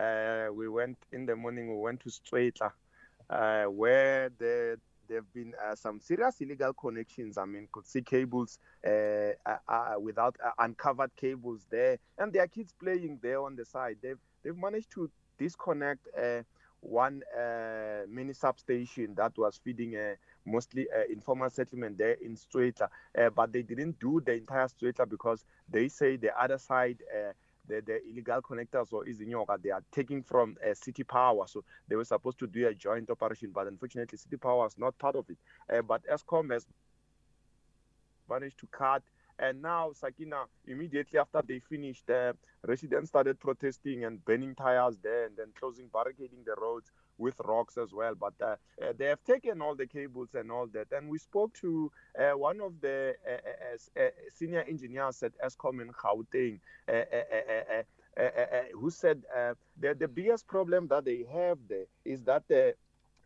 uh, we went in the morning. We went to Stretla, uh, where the there have been uh, some serious illegal connections. I mean, could see cables uh, uh, without uncovered cables there, and there are kids playing there on the side. They've they've managed to disconnect one mini substation that was feeding mostly uh, informal settlement there in Stretla, uh, but they didn't do the entire Stretla because they say the other side. The, the illegal connectors or Izinyoka, they are taking from uh, City Power. So they were supposed to do a joint operation, but unfortunately, City Power is not part of it. Uh, but ESCOM has managed to cut. And now, Sakina, immediately after they finished, uh, residents started protesting and burning tires there and then closing, barricading the roads with rocks as well. But uh, uh, they have taken all the cables and all that. And we spoke to uh, one of the uh, uh, uh, senior engineers at ESCOM in Gauteng. who said that the biggest problem that they have there is that the,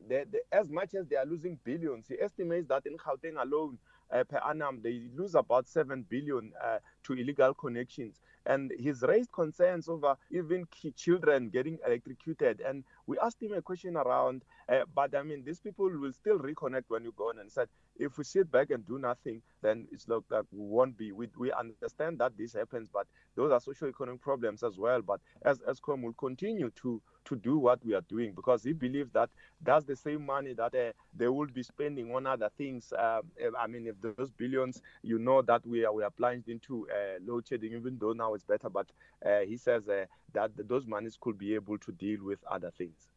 the, the, as much as they are losing billions, he estimates that in Gauteng alone, uh, per annum, they lose about 7 billion uh, to illegal connections. And he's raised concerns over even children getting electrocuted. And we asked him a question around, uh, but I mean, these people will still reconnect when you go on and said, if we sit back and do nothing, then it's like that we won't be. We, we understand that this happens, but those are socio-economic problems as well. But as ESCOM will continue to to do what we are doing because he believes that that's the same money that uh, they will be spending on other things. Uh, I mean, if those billions, you know that we are we are plunged into uh, load shedding, even though now it's better. But uh, he says uh, that those monies could be able to deal with other things.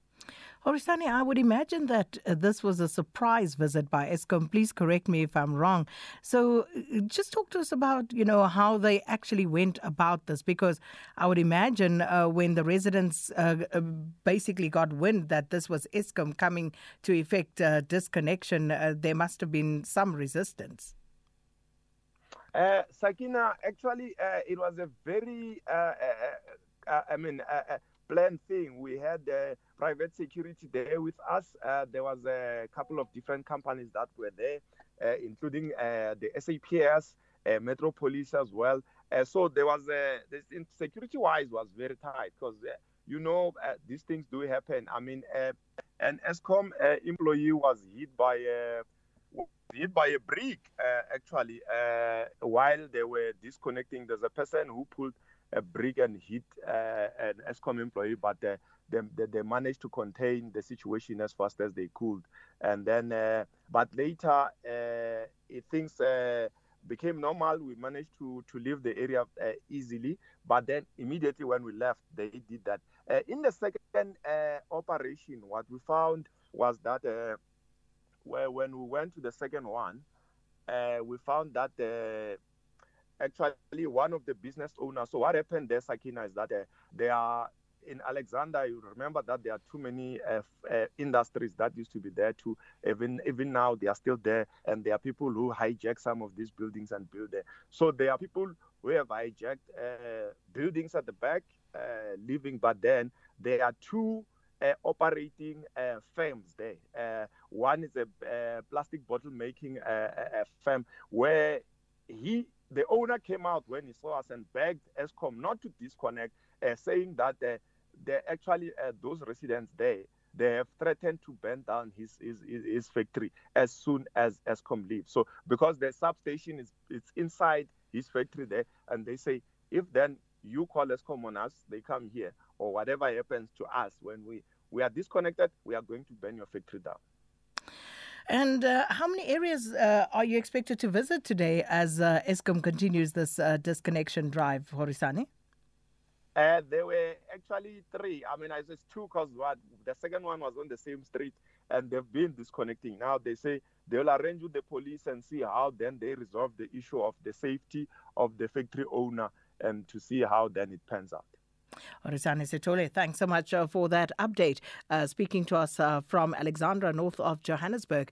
Horisani, I would imagine that uh, this was a surprise visit by ESCOM. Please correct me if I'm wrong. So, uh, just talk to us about, you know, how they actually went about this, because I would imagine uh, when the residents uh, uh basically got wind that this was ESCOM coming to effect uh, disconnection, there must have been some resistance. Sakina, actually, it was a very, I mean, planned thing. We had uh, private security there with us. Uh, there was a couple of different companies that were there, uh, including uh, the SAPS, uh, Metro Police as well. Uh, so there was a this security-wise was very tight because you know these things do happen. I mean, an ESCOM employee was hit by a hit by a brick actually while they were disconnecting. There's a person who pulled a brick and hit uh, an ESCOM employee, but uh, they, they, they, managed to contain the situation as fast as they could. And then, uh, but later, uh, things uh, became normal. We managed to, to leave the area uh, easily. But then, immediately when we left, they did that. in the second operation, what we found was that where when we went to the second one, we found that actually one of the business owners. So what happened there, Sakina, is that uh, they are in Alexander. You remember that there are too many uh, uh, industries that used to be there too. Even even now they are still there, and there are people who hijack some of these buildings and build there. So there are people who have hijacked uh, buildings at the back, uh, living, but then there are two. Uh, operating uh, firms there. One is a plastic bottle making firm where he the owner came out when he saw us and begged ESCOM not to disconnect, uh, saying that uh, they actually uh, those residents there they have threatened to burn down his, his his factory as soon as ESCOM leaves. So because the substation is it's inside his factory there, and they say if then you call ESCOM on us, they come here, or whatever happens to us when we we are disconnected, we are going to burn your factory down. And uh, how many areas uh, are you expected to visit today as uh, ESCOM continues this uh, disconnection drive, Horisani? Uh, there were actually three. I mean, I said two because the second one was on the same street and they've been disconnecting. Now they say they'll arrange with the police and see how then they resolve the issue of the safety of the factory owner and to see how then it pans out. Orisane Setole, thanks so much uh, for that update. Uh, speaking to us uh, from Alexandra, north of Johannesburg.